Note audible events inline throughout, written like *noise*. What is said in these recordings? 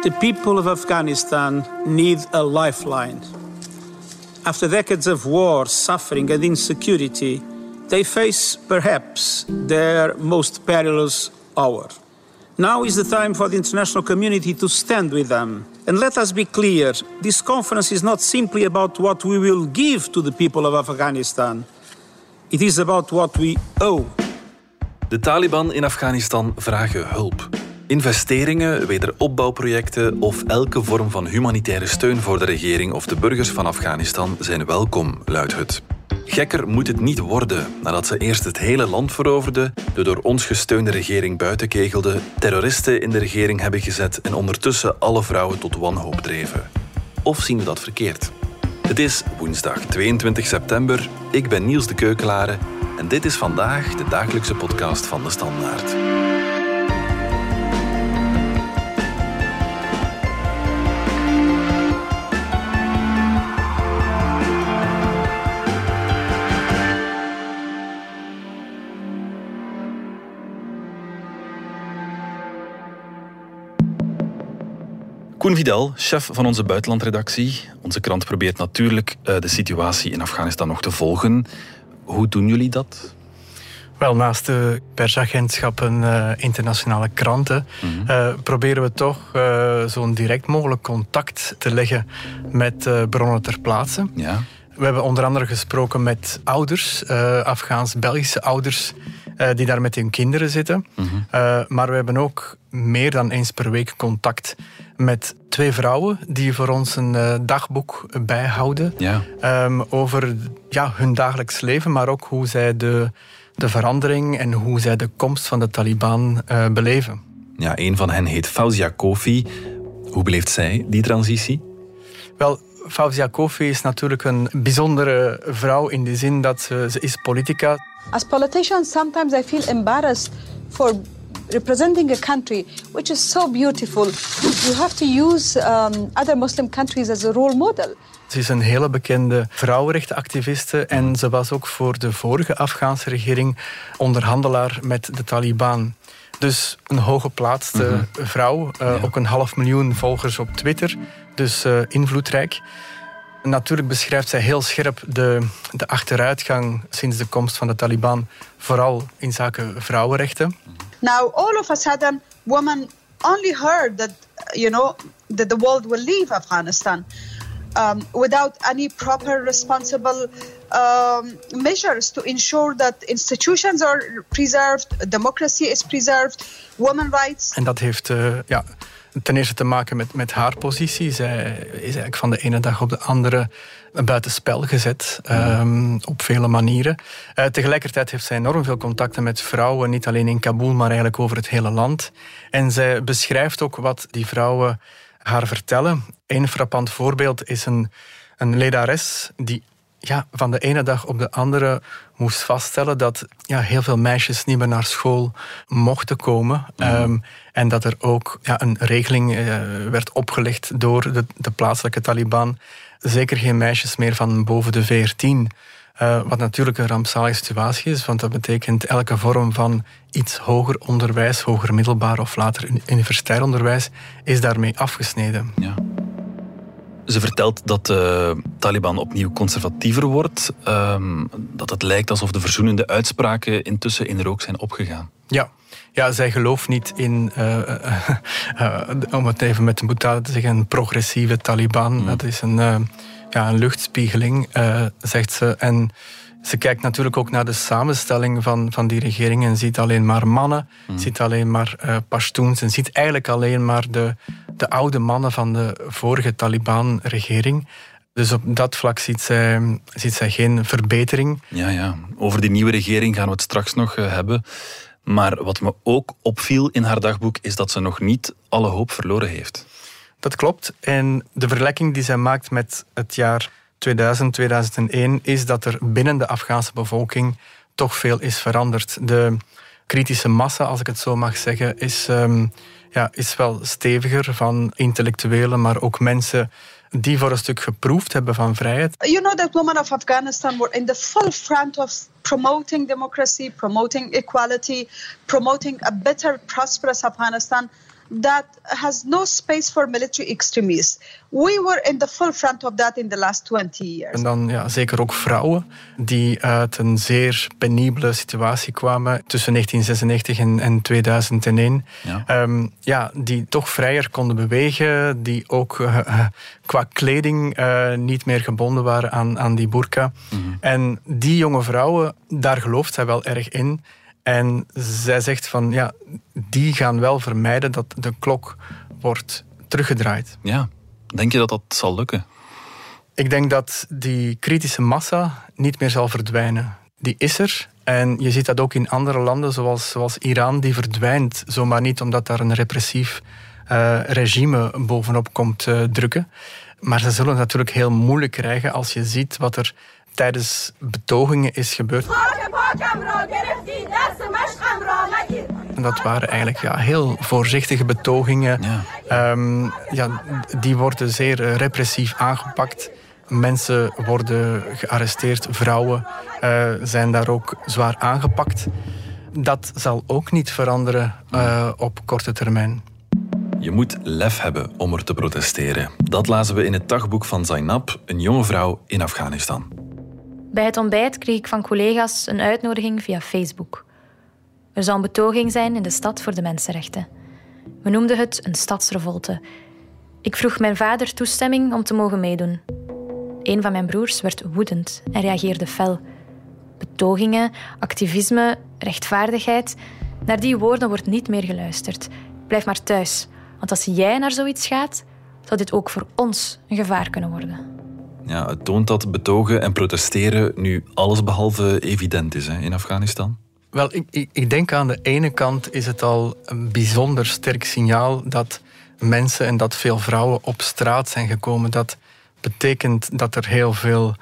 The people of Afghanistan need a lifeline. After decades of war, suffering, and insecurity, they face perhaps their most perilous hour. Now is the time for the international community to stand with them. And let us be clear this conference is not simply about what we will give to the people of Afghanistan, it is about what we owe. De Taliban in Afghanistan vragen hulp. Investeringen, wederopbouwprojecten of elke vorm van humanitaire steun voor de regering of de burgers van Afghanistan zijn welkom, luidt het. Gekker moet het niet worden nadat ze eerst het hele land veroverden, de door ons gesteunde regering buitenkegelde, terroristen in de regering hebben gezet en ondertussen alle vrouwen tot wanhoop dreven. Of zien we dat verkeerd? Het is woensdag 22 september. Ik ben Niels de Keukelare en dit is vandaag de dagelijkse podcast van de Standaard. Koen Vidal, chef van onze buitenlandredactie. Onze krant probeert natuurlijk eh, de situatie in Afghanistan nog te volgen. Hoe doen jullie dat? Wel, naast de persagentschappen, uh, internationale kranten, mhm. eh, proberen we toch uh, zo'n direct mogelijk contact te leggen met bronnen ter plaatse. Ja. We hebben onder andere gesproken met ouders, Afghaans-Belgische ouders, die daar met hun kinderen zitten. Mhm. maar we hebben ook meer dan eens per week contact met twee vrouwen die voor ons een uh, dagboek bijhouden ja. um, over ja, hun dagelijks leven, maar ook hoe zij de, de verandering en hoe zij de komst van de Taliban uh, beleven. Ja, een van hen heet Fauzia Kofi. Hoe beleeft zij die transitie? Wel, Fauzia Kofi is natuurlijk een bijzondere vrouw in de zin dat ze, ze is politica. As politicians, sometimes I feel embarrassed for representing a country which is so beautiful, you have to use um, other Muslim countries as a role model. Ze is een hele bekende vrouwenrechtenactiviste en ze was ook voor de vorige Afghaanse regering onderhandelaar met de Taliban. Dus een hooggeplaatste mm vrouw, uh, ook een half miljoen volgers op Twitter, dus uh, invloedrijk. Natuurlijk beschrijft zij heel scherp de, de achteruitgang sinds de komst van de Taliban, vooral in zaken vrouwenrechten. Now, all of a sudden, women only heard that, you know, that the world will leave Afghanistan um, without any proper responsible um, measures to ensure that institutions are preserved, democracy is preserved, women rights. En dat heeft uh, ja, ten eerste te maken met, met haar positie. Zij is eigenlijk van de ene dag op de andere buitenspel gezet um, op vele manieren. Uh, tegelijkertijd heeft zij enorm veel contacten met vrouwen, niet alleen in Kabul, maar eigenlijk over het hele land. En zij beschrijft ook wat die vrouwen haar vertellen. Een frappant voorbeeld is een, een ledares die ja, van de ene dag op de andere moest vaststellen dat ja, heel veel meisjes niet meer naar school mochten komen. Ehm, en dat er ook ja, een regeling uh, werd opgelegd door de, de plaatselijke Taliban zeker geen meisjes meer van boven de 14. Uh, eh, wat natuurlijk een rampzalige situatie is, want dat betekent elke vorm van iets hoger onderwijs, hoger middelbaar of later universitair onderwijs, is daarmee afgesneden. Ja. Ze vertelt dat de Taliban opnieuw conservatiever wordt, ehm, dat het lijkt alsof de verzoenende uitspraken intussen in rook zijn opgegaan. Ja, ja, zij gelooft niet in, uh, uh, *laughs* om het even met een boetade te zeggen, een progressieve Taliban. Mm. Dat is een, ja, een luchtspiegeling, zegt ze. En ze kijkt natuurlijk ook naar de samenstelling van, van die regering en ziet alleen maar mannen, mm. ziet alleen maar uh, Pashtuns en ziet eigenlijk alleen maar de, de oude mannen van de vorige Taliban-regering. Dus op dat vlak ziet zij, ziet zij geen verbetering. Ja, ja. Over die nieuwe regering gaan we het straks nog hebben. Maar wat me ook opviel in haar dagboek is dat ze nog niet alle hoop verloren heeft. Dat klopt. En de vergelijking die zij maakt met het jaar 2000, 2001 is dat er binnen de Afghaanse bevolking toch veel is veranderd. De kritische massa, als ik het zo mag zeggen, is, um, ja, is wel steviger van intellectuelen, maar ook mensen die voor een stuk geproefd hebben van vrijheid. You know that women of Afghanistan were in the full front of promoting democracy, promoting equality, promoting a better, prosperous Afghanistan. That has no space for military extremists. We were in the full front of that in the last 20 years. En dan ja, zeker ook vrouwen die uit een zeer penibele situatie kwamen tussen 1996 en, en 2001. Ja. Um, ja, die toch vrijer konden bewegen, die ook uh, qua kleding uh, niet meer gebonden waren aan, aan die burka. Mm -hmm. En die jonge vrouwen, daar gelooft zij wel erg in. En zij zegt van ja, die gaan wel vermijden dat de klok wordt teruggedraaid. Ja, denk je dat dat zal lukken? Ik denk dat die kritische massa niet meer zal verdwijnen. Die is er. En je ziet dat ook in andere landen, zoals, zoals Iran, die verdwijnt zomaar niet omdat daar een repressief uh, regime bovenop komt uh, drukken. Maar ze zullen het natuurlijk heel moeilijk krijgen als je ziet wat er tijdens betogingen is gebeurd. En dat waren eigenlijk ja, heel voorzichtige betogingen. Ja. Um, ja, die worden zeer repressief aangepakt. Mensen worden gearresteerd, vrouwen uh, zijn daar ook zwaar aangepakt. Dat zal ook niet veranderen uh, op korte termijn. Je moet lef hebben om er te protesteren. Dat lazen we in het dagboek van Zainab, een jonge vrouw in Afghanistan. Bij het ontbijt kreeg ik van collega's een uitnodiging via Facebook. Er zou een betoging zijn in de stad voor de mensenrechten. We noemden het een stadsrevolte. Ik vroeg mijn vader toestemming om te mogen meedoen. Een van mijn broers werd woedend en reageerde fel. Betogingen, activisme, rechtvaardigheid, naar die woorden wordt niet meer geluisterd. Blijf maar thuis, want als jij naar zoiets gaat, zou dit ook voor ons een gevaar kunnen worden. Ja, het toont dat betogen en protesteren nu allesbehalve evident is hè, in Afghanistan. Wel, ik, ik, ik, denk aan de ene kant is het al een bijzonder sterk signaal dat mensen en dat veel vrouwen op straat zijn gekomen. Dat betekent dat er heel veel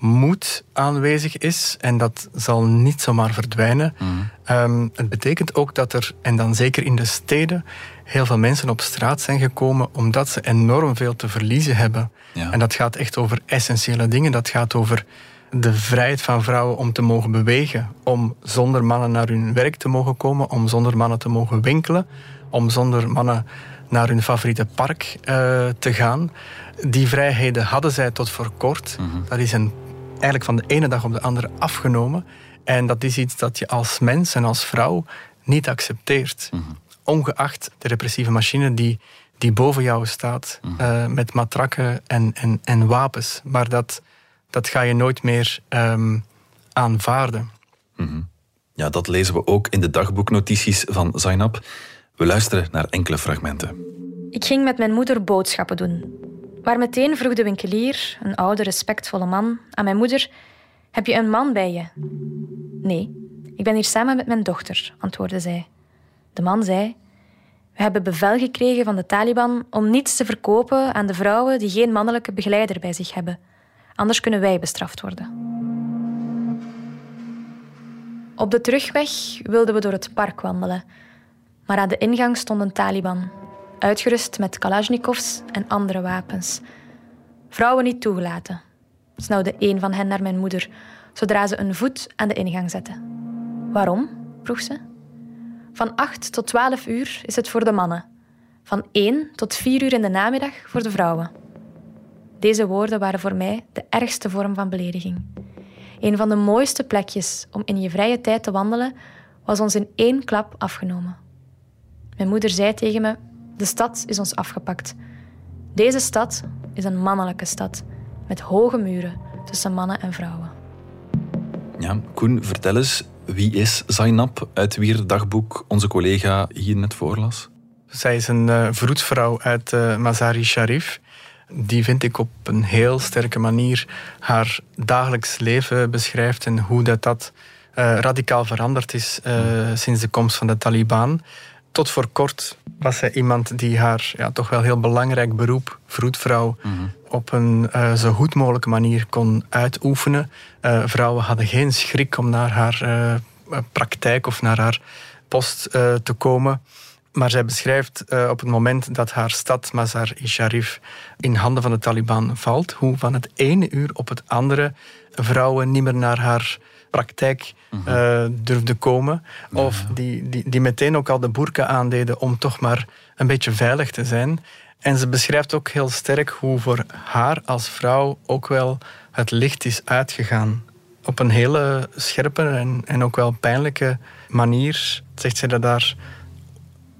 moed aanwezig is en dat zal niet zomaar verdwijnen. Mm. Um, het betekent ook dat er, en dan zeker in de steden, heel veel mensen op straat zijn gekomen omdat ze enorm veel te verliezen hebben. Ja. En dat gaat echt over essentiële dingen. Dat gaat over de vrijheid van vrouwen om te mogen bewegen, om zonder mannen naar hun werk te mogen komen, om zonder mannen te mogen winkelen, om zonder mannen naar hun favoriete park uh, te gaan. Die vrijheden hadden zij tot voor kort. Mm -hmm. Dat is een, eigenlijk van de ene dag op de andere afgenomen. En dat is iets dat je als mens en als vrouw niet accepteert. Mm -hmm. Ongeacht de repressieve machine die, die boven jou staat, mm -hmm. uh, met matrakken en, en, en wapens. Maar dat dat ga je nooit meer um, aanvaarden. Mm -hmm. Ja, dat lezen we ook in de dagboeknotities van Zainab. We luisteren naar enkele fragmenten. Ik ging met mijn moeder boodschappen doen. Waar meteen vroeg de winkelier, een oude, respectvolle man, aan mijn moeder: Heb je een man bij je? Nee, ik ben hier samen met mijn dochter, antwoordde zij. De man zei: We hebben bevel gekregen van de Taliban om niets te verkopen aan de vrouwen die geen mannelijke begeleider bij zich hebben. Anders kunnen wij bestraft worden. Op de terugweg wilden we door het park wandelen. Maar aan de ingang stond een Taliban, uitgerust met kalasjnikovs en andere wapens. Vrouwen niet toegelaten, snauwde een van hen naar mijn moeder, zodra ze een voet aan de ingang zette. Waarom? vroeg ze. Van 8 tot 12 uur is het voor de mannen, van 1 tot 4 uur in de namiddag voor de vrouwen. Deze woorden waren voor mij de ergste vorm van belediging. Een van de mooiste plekjes om in je vrije tijd te wandelen was ons in één klap afgenomen. Mijn moeder zei tegen me: De stad is ons afgepakt. Deze stad is een mannelijke stad met hoge muren tussen mannen en vrouwen. Ja, Koen, vertel eens, wie is Zainab, uit wier dagboek onze collega hier net voorlas? Zij is een uh, vroedvrouw uit uh, Mazari Sharif die vind ik op een heel sterke manier haar dagelijks leven beschrijft en hoe dat, dat uh, radicaal veranderd is uh, sinds de komst van de Taliban. Tot voor kort was zij iemand die haar ja, toch wel heel belangrijk beroep, vroedvrouw, mm -hmm. op een uh, zo goed mogelijke manier kon uitoefenen. vrouwen hadden geen schrik om naar haar praktijk of naar haar post te komen. Maar zij beschrijft op het moment dat haar stad Mazar-i-Sharif in handen van de Taliban valt, hoe van het ene uur op het andere vrouwen niet meer naar haar praktijk uh, durfden komen. Of die, die, die meteen ook al de boerka aandeden om toch maar een beetje veilig te zijn. En ze beschrijft ook heel sterk hoe voor haar als vrouw ook wel het licht is uitgegaan. Op een hele scherpe en, en ook wel pijnlijke manier zegt ze dat daar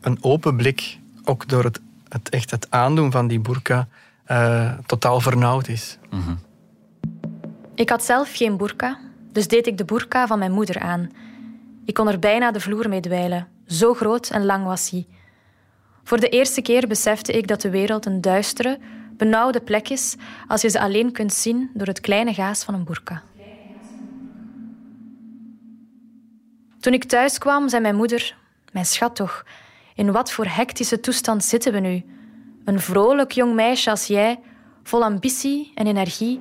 een open blik, ook door het, het echt het aandoen van die burka, uh, totaal vernauwd is. Mhm. Ik had zelf geen burka, dus deed ik de burka van mijn moeder aan. Ik kon er bijna de vloer mee dweilen. Zo groot en lang was hij. Voor de eerste keer besefte ik dat de wereld een duistere, benauwde plek is als je ze alleen kunt zien door het kleine gaas van een burka. Toen ik thuis kwam, zei mijn moeder: Mijn schat toch, in wat voor hectische toestand zitten we nu? Een vrolijk jong meisje als jij, vol ambitie en energie,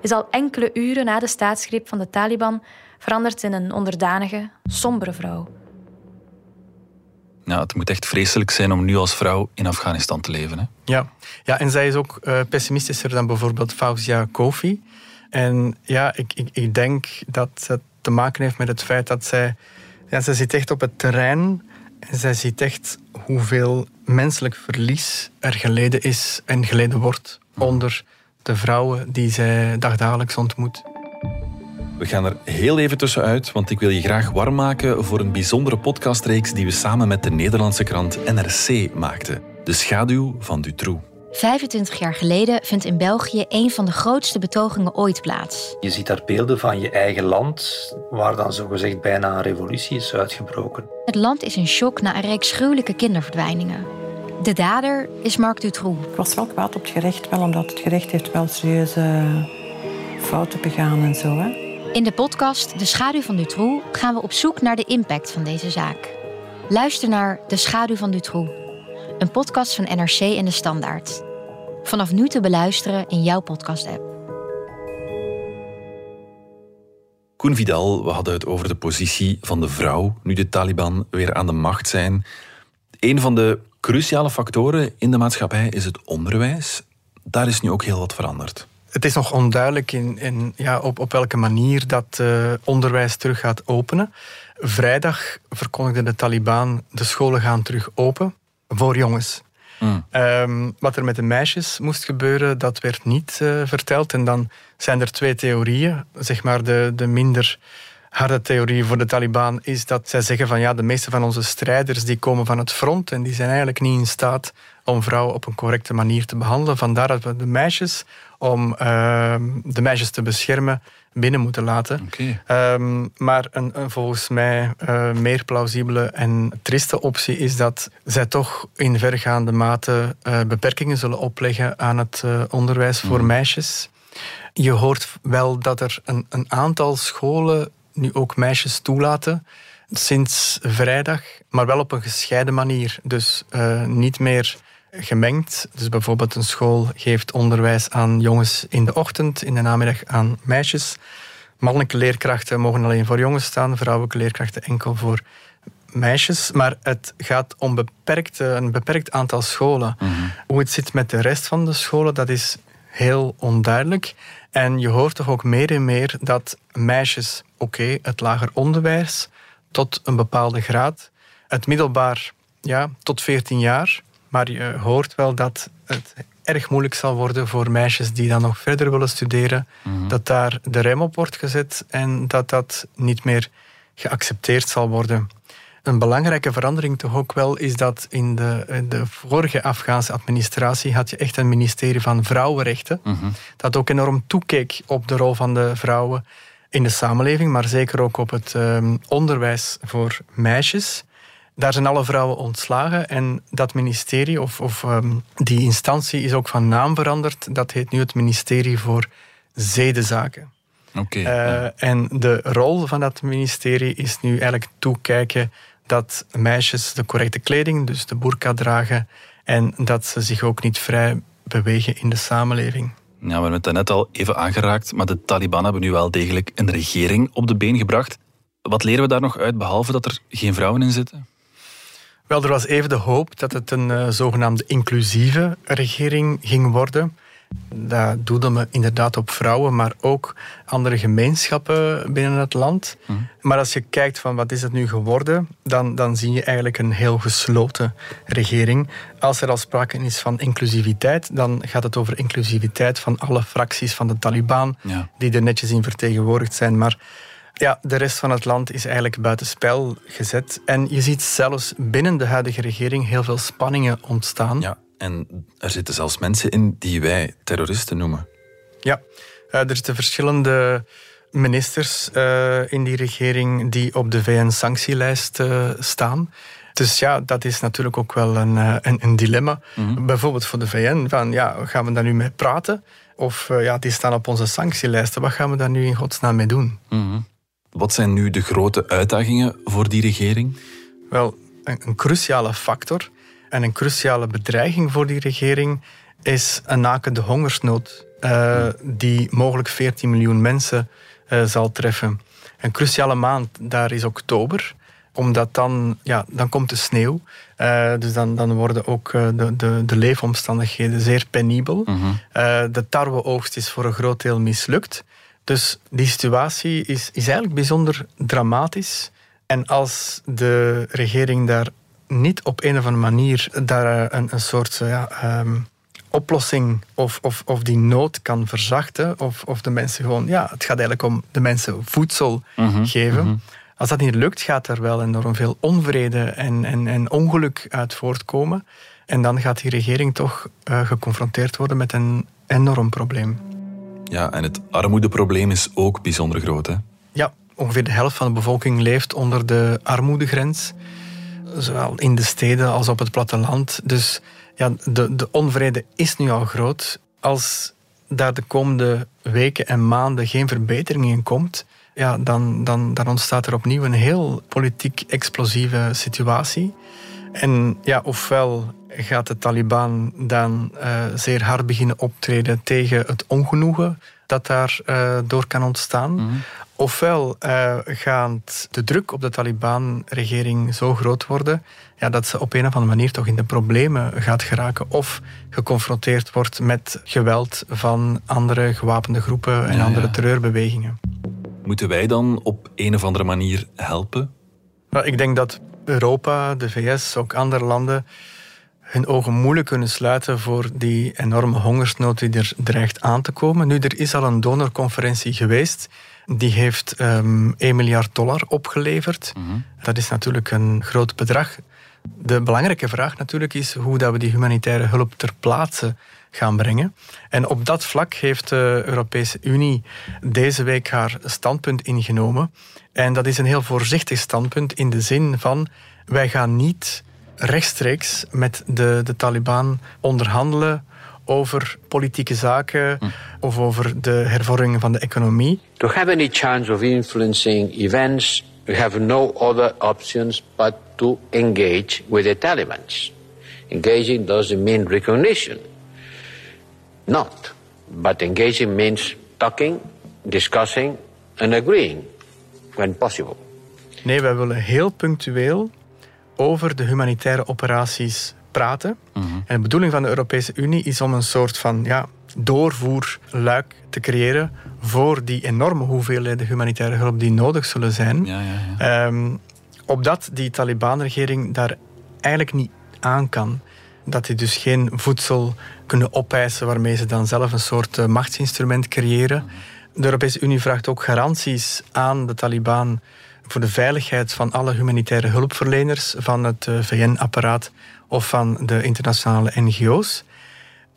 is al enkele uren na de staatsgreep van de Taliban veranderd in een onderdanige, sombere vrouw. Ja, het moet echt vreselijk zijn om nu als vrouw in Afghanistan te leven. Hè? Ja. ja, en zij is ook uh, pessimistischer dan bijvoorbeeld Fauzia Kofi. En ja, ik, ik, ik denk dat het te maken heeft met het feit dat zij... Ja, zij zit echt op het terrein en zij ziet echt hoeveel menselijk verlies er geleden is en geleden wordt onder de vrouwen die zij dagdagelijks ontmoet. We gaan er heel even tussenuit, want ik wil je graag warm maken voor een bijzondere podcastreeks die we samen met de Nederlandse krant NRC maakten. De schaduw van Dutroux. 25 jaar geleden vindt in België een van de grootste betogingen ooit plaats. Je ziet daar beelden van je eigen land, waar dan zogezegd bijna een revolutie is uitgebroken. Het land is in shock na een reeks gruwelijke kinderverdwijningen. De dader is Marc Dutroux. Ik was wel kwaad op het gerecht, wel omdat het gerecht heeft wel serieuze fouten begaan en zo. Hè? In de podcast De Schaduw van Dutroux gaan we op zoek naar de impact van deze zaak. Luister naar De Schaduw van Dutroux, een podcast van NRC en De Standaard. Vanaf nu te beluisteren in jouw podcast-app. Koen Vidal, we hadden het over de positie van de vrouw nu de Taliban weer aan de macht zijn. Een van de cruciale factoren in de maatschappij is het onderwijs. Daar is nu ook heel wat veranderd. Het is nog onduidelijk in, in, ja, op, op welke manier dat uh, onderwijs terug gaat openen. Vrijdag verkondigde de Taliban de scholen gaan terug open voor jongens. Mm. Um, wat er met de meisjes moest gebeuren, dat werd niet uh, verteld. En dan zijn er twee theorieën. Zeg maar de, de minder harde theorie voor de Taliban is dat zij zeggen van ja, de meeste van onze strijders die komen van het front en die zijn eigenlijk niet in staat om vrouwen op een correcte manier te behandelen. Vandaar dat we de meisjes, om uh, de meisjes te beschermen, binnen moeten laten. Okay. Um, ehm, maar een, een, volgens mij uh, meer plausibele en triste optie is dat zij toch in vergaande mate uh, beperkingen zullen opleggen aan het uh, onderwijs voor mm. meisjes. Je hoort wel dat er een, een aantal scholen nu ook meisjes toelaten sinds vrijdag, maar wel op een gescheiden manier. Dus uh, niet meer gemengd. Dus bijvoorbeeld een school geeft onderwijs aan jongens in de ochtend, in de namiddag aan meisjes. Mannelijke leerkrachten mogen alleen voor jongens staan, vrouwelijke leerkrachten enkel voor meisjes. Maar het gaat om beperkt, een beperkt aantal scholen. Mhm. Hoe het zit met de rest van de scholen, dat is heel onduidelijk. En je hoort toch ook meer en meer dat meisjes, oké, het lager onderwijs tot een bepaalde graad, het middelbaar ja, tot 14 jaar, maar je hoort wel dat het erg moeilijk zal worden voor meisjes die dan nog verder willen studeren, mhm. dat daar de rem op wordt gezet en dat dat niet meer geaccepteerd zal worden. Een belangrijke verandering toch ook wel is dat in de, de vorige Afghaanse administratie had je echt een ministerie van vrouwenrechten. Mhm. Dat ook enorm toekeek op de rol van de vrouwen in de samenleving, maar zeker ook op het um, onderwijs voor meisjes. Daar zijn alle vrouwen ontslagen en dat ministerie of, of um, die instantie is ook van naam veranderd. Dat heet nu het ministerie voor Zedenzaken. Okay, uh, En de rol van dat ministerie is nu eigenlijk toekijken dat meisjes de correcte kleding, dus de burka dragen, en dat ze zich ook niet vrij bewegen in de samenleving. Ja, we hebben het net al even aangeraakt, maar de Taliban hebben nu wel degelijk een regering op de been gebracht. Wat leren we daar nog uit, behalve dat er geen vrouwen in zitten? Wel, er was even de hoop dat het een uh, zogenaamde inclusieve regering ging worden. Dat doelde me inderdaad op vrouwen, maar ook andere gemeenschappen binnen het land. Mhm. Maar als je kijkt van wat is het nu geworden, dan, dan zie je eigenlijk een heel gesloten regering. Als er al sprake is van inclusiviteit, dan gaat het over inclusiviteit van alle fracties van de Taliban, die er netjes in vertegenwoordigd zijn. Maar ja, de rest van het land is eigenlijk buitenspel gezet. En je ziet zelfs binnen de huidige regering heel veel spanningen ontstaan. Ja, en er zitten zelfs mensen in die wij terroristen noemen. Ja, eh, er zitten verschillende ministers uh, in die regering die op de VN-sanctielijst uh, staan. Dus ja, dat is natuurlijk ook wel een, een, een dilemma. Mhm. Bijvoorbeeld voor de VN, van ja, gaan we daar nu mee praten? Of ja, die staan op onze sanctielijsten, wat gaan we daar nu in godsnaam mee doen? Mm wat zijn nu de grote uitdagingen voor die regering? Wel, een, een cruciale factor en een cruciale bedreiging voor die regering is een nakende hongersnood uh, die mogelijk 14 miljoen mensen uh, zal treffen. Een cruciale maand daar is oktober omdat dan, ja, dan komt de sneeuw. Uh, dus dan, dan worden ook de, de, de leefomstandigheden zeer penibel. Mm -hmm. de tarweoogst is voor een groot deel mislukt. Dus die situatie is, is eigenlijk bijzonder dramatisch. En als de regering daar niet op een of andere manier daar een, een soort ja, um, oplossing of, of, of die nood kan verzachten, of, of de mensen gewoon, ja, het gaat eigenlijk om de mensen voedsel mhm, geven. Mhm. Als dat niet lukt, gaat er wel enorm veel onvrede en, en, en ongeluk uit voortkomen. En dan gaat die regering toch uh, geconfronteerd worden met een enorm probleem. Ja, en het armoedeprobleem is ook bijzonder groot. Hè? Ja, ongeveer de helft van de bevolking leeft onder de armoedegrens. Zowel in de steden als op het platteland. Dus ja, de, de onvrede is nu al groot. Als daar de komende weken en maanden geen verbetering in komt, ja, dan, dan, dan ontstaat er opnieuw een heel politiek explosieve situatie. En ja, ofwel gaat de Taliban dan uh, zeer hard beginnen optreden tegen het ongenoegen dat daar uh, door kan ontstaan. Mm -hmm. Ofwel uh, gaat de druk op de Taliban-regering zo groot worden ja, dat ze op een of andere manier toch in de problemen gaat geraken of geconfronteerd wordt met geweld van andere gewapende groepen en ja, andere ja. terreurbewegingen. Moeten wij dan op een of andere manier helpen? Nou, ik denk dat Europa, de VS, ook andere landen hun ogen moeilijk kunnen sluiten voor die enorme hongersnood die er dreigt aan te komen. Nu, er is al een donorconferentie geweest. Die heeft um, 1 miljard dollar opgeleverd. Mm -hmm. Dat is natuurlijk een groot bedrag. De belangrijke vraag natuurlijk is hoe dat we die humanitaire hulp ter plaatse gaan brengen. En op dat vlak heeft de Europese Unie deze week haar standpunt ingenomen. En dat is een heel voorzichtig standpunt in de zin van wij gaan niet rechtstreeks met de, de Taliban onderhandelen over politieke zaken hm. of over de hervorming van de economie. To have any chance of influencing events, we have no other options but to engage with the Taliban. Engaging doesn't mean recognition. Not. But engaging means talking, discussing and agreeing when possible. Nee, wij willen heel punctueel over de humanitaire operaties praten. Mhm. En de bedoeling van de Europese Unie is om een soort van ja, doorvoerluik te creëren voor die enorme hoeveelheden humanitaire hulp die nodig zullen zijn. Ja, ja, ja. Um, opdat die Taliban-regering daar eigenlijk niet aan kan. Dat die dus geen voedsel kunnen opeisen waarmee ze dan zelf een soort uh, machtsinstrument creëren. Mhm. De Europese Unie vraagt ook garanties aan de Taliban voor de veiligheid van alle humanitaire hulpverleners van het eh, VN-apparaat of van de internationale NGO's.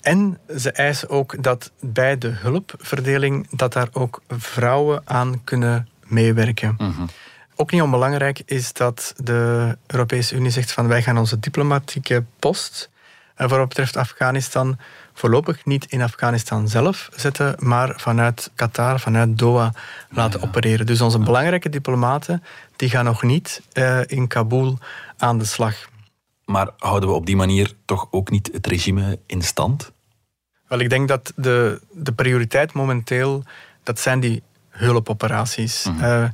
En ze eisen ook dat bij de hulpverdeling dat daar ook vrouwen aan kunnen meewerken. Mhm. Ook niet onbelangrijk is dat de Europese Unie zegt van wij gaan onze diplomatieke post en voor wat betreft Afghanistan voorlopig niet in Afghanistan zelf zetten, maar vanuit Qatar, vanuit Doha laten opereren. Dus onze belangrijke diplomaten die gaan nog niet uh, in Kabul aan de slag. Maar houden we op die manier toch ook niet het regime in stand? Wel, ik denk dat de, de prioriteit momenteel, dat zijn die hulpoperaties. Mm uh,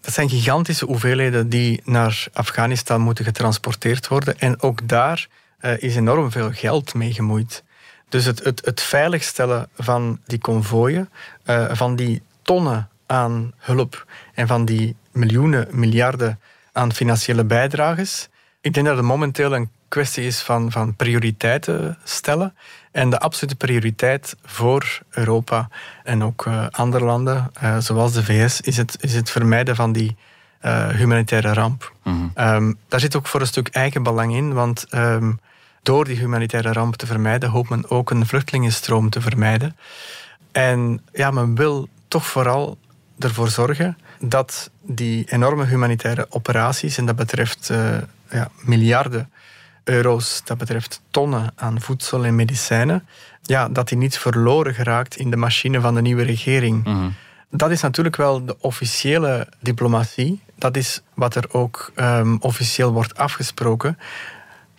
dat zijn gigantische hoeveelheden die naar Afghanistan moeten getransporteerd worden. En ook daar uh, is enorm veel geld mee gemoeid. Dus het, het, het veiligstellen van die konvooien, uh, van die tonnen aan hulp en van die miljoenen, miljarden aan financiële bijdrages. Ik denk dat het momenteel een kwestie is van, van prioriteiten stellen. En de absolute prioriteit voor Europa en ook uh, andere landen, zoals de VS, is het, is het vermijden van die uh, humanitaire ramp. Mm -hmm. um, daar zit ook voor een stuk eigen belang in, want um, door die humanitaire ramp te vermijden, hoopt men ook een vluchtelingenstroom te vermijden. En ja, men wil toch vooral ervoor zorgen dat die enorme humanitaire operaties, en dat betreft uh, ja, miljarden euro's, dat betreft tonnen aan voedsel en medicijnen, ja, dat die niet verloren geraakt in de machine van de nieuwe regering. Mm -hmm. Dat is natuurlijk wel de officiële diplomatie. Dat is wat er ook um, officieel wordt afgesproken.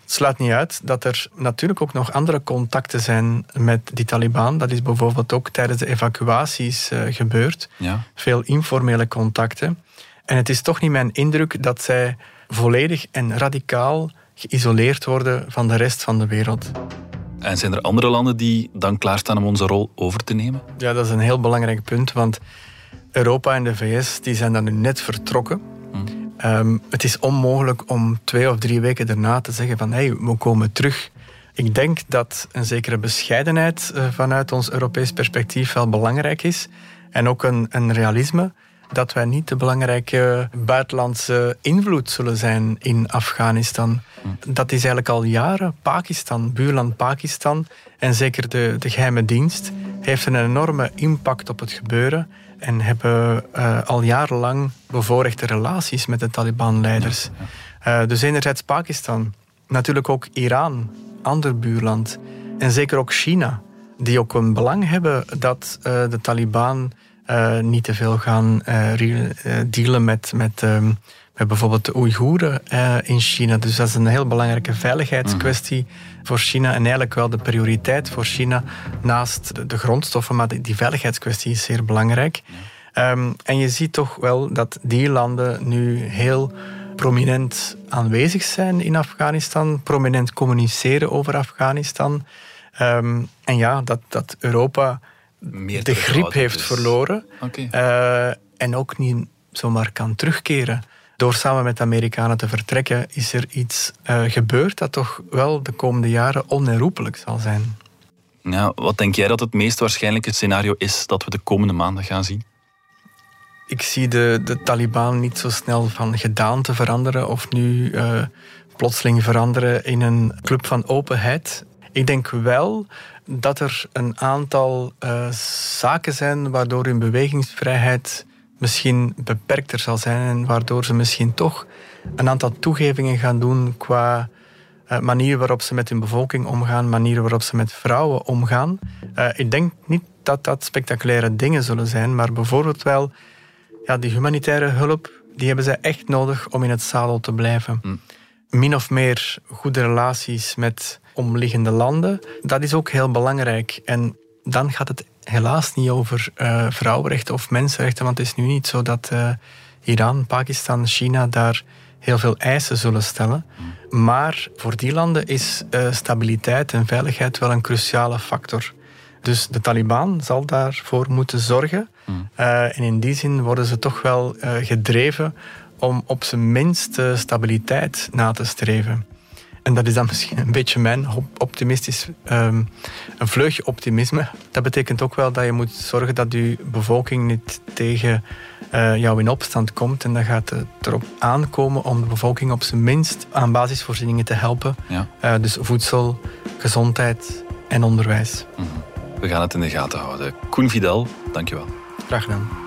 Het sluit niet uit dat er natuurlijk ook nog andere contacten zijn met die Taliban. Dat is bijvoorbeeld ook tijdens de evacuaties uh, gebeurd. Ja. Veel informele contacten. En het is toch niet mijn indruk dat zij volledig en radicaal geïsoleerd worden van de rest van de wereld. En zijn er andere landen die dan klaarstaan om onze rol over te nemen? Ja, dat is een heel belangrijk punt, want Europa en de VS die zijn dan nu net vertrokken. Hmm. Um, het is onmogelijk om twee of drie weken daarna te zeggen van hey, we komen terug. Ik denk dat een zekere bescheidenheid uh, vanuit ons Europees perspectief wel belangrijk is. En ook een, een realisme dat wij niet de belangrijke buitenlandse invloed zullen zijn in Afghanistan. Dat is eigenlijk al jaren Pakistan, buurland Pakistan. En zeker de, de geheime dienst heeft een enorme impact op het gebeuren. En hebben uh, al jarenlang bevoorrechte relaties met de Taliban-leiders. Uh, dus enerzijds Pakistan, natuurlijk ook Iran, ander buurland. En zeker ook China, die ook een belang hebben dat uh, de Taliban uh, niet te veel gaan uh, dealen met, met, um, met bijvoorbeeld de Oeigoeren in China. Dus dat is een heel belangrijke veiligheidskwestie mm. voor China en eigenlijk wel de prioriteit voor China naast de, de grondstoffen, maar die, die, veiligheidskwestie is zeer belangrijk. Um, en je ziet toch wel dat die landen nu heel prominent aanwezig zijn in Afghanistan, prominent communiceren over Afghanistan. Um, en ja, dat, dat Europa meer de grip heeft dus. verloren okay. uh, en ook niet zomaar kan terugkeren. Door samen met de Amerikanen te vertrekken is er iets uh, gebeurd dat toch wel de komende jaren onherroepelijk zal zijn. Ja, wat denk jij dat het meest waarschijnlijke scenario is dat we de komende maanden gaan zien? Ik zie de, de Taliban niet zo snel van gedaante veranderen of nu uh, plotseling veranderen in een club van openheid. Ik denk wel dat er een aantal uh, zaken zijn waardoor hun bewegingsvrijheid misschien beperkter zal zijn en waardoor ze misschien toch een aantal toegevingen gaan doen qua uh, manier waarop ze met hun bevolking omgaan, manier waarop ze met vrouwen omgaan. Uh, ik denk niet dat dat spectaculaire dingen zullen zijn, maar bijvoorbeeld wel ja, die humanitaire hulp, die hebben zij echt nodig om in het zadel te blijven. Mm. Min of meer goede relaties met omliggende landen. Dat is ook heel belangrijk. En dan gaat het helaas niet over uh, vrouwenrechten of mensenrechten, want het is nu niet zo dat uh, Iran, Pakistan, China daar heel veel eisen zullen stellen. Maar voor die landen is uh, stabiliteit en veiligheid wel een cruciale factor. Dus de Taliban zal daarvoor moeten zorgen. Mm. en in die zin worden ze toch wel gedreven om op zijn minst stabiliteit na te streven. En dat is dan misschien een beetje mijn optimistisch, um, een vleugje optimisme. Dat betekent ook wel dat je moet zorgen dat je bevolking niet tegen uh, jou in opstand komt. En dan gaat het erop aankomen om de bevolking op zijn minst aan basisvoorzieningen te helpen. Ja. Uh, dus voedsel, gezondheid en onderwijs. Mm -hmm. We gaan het in de gaten houden. Koen Vidal, dankjewel. Graag gedaan.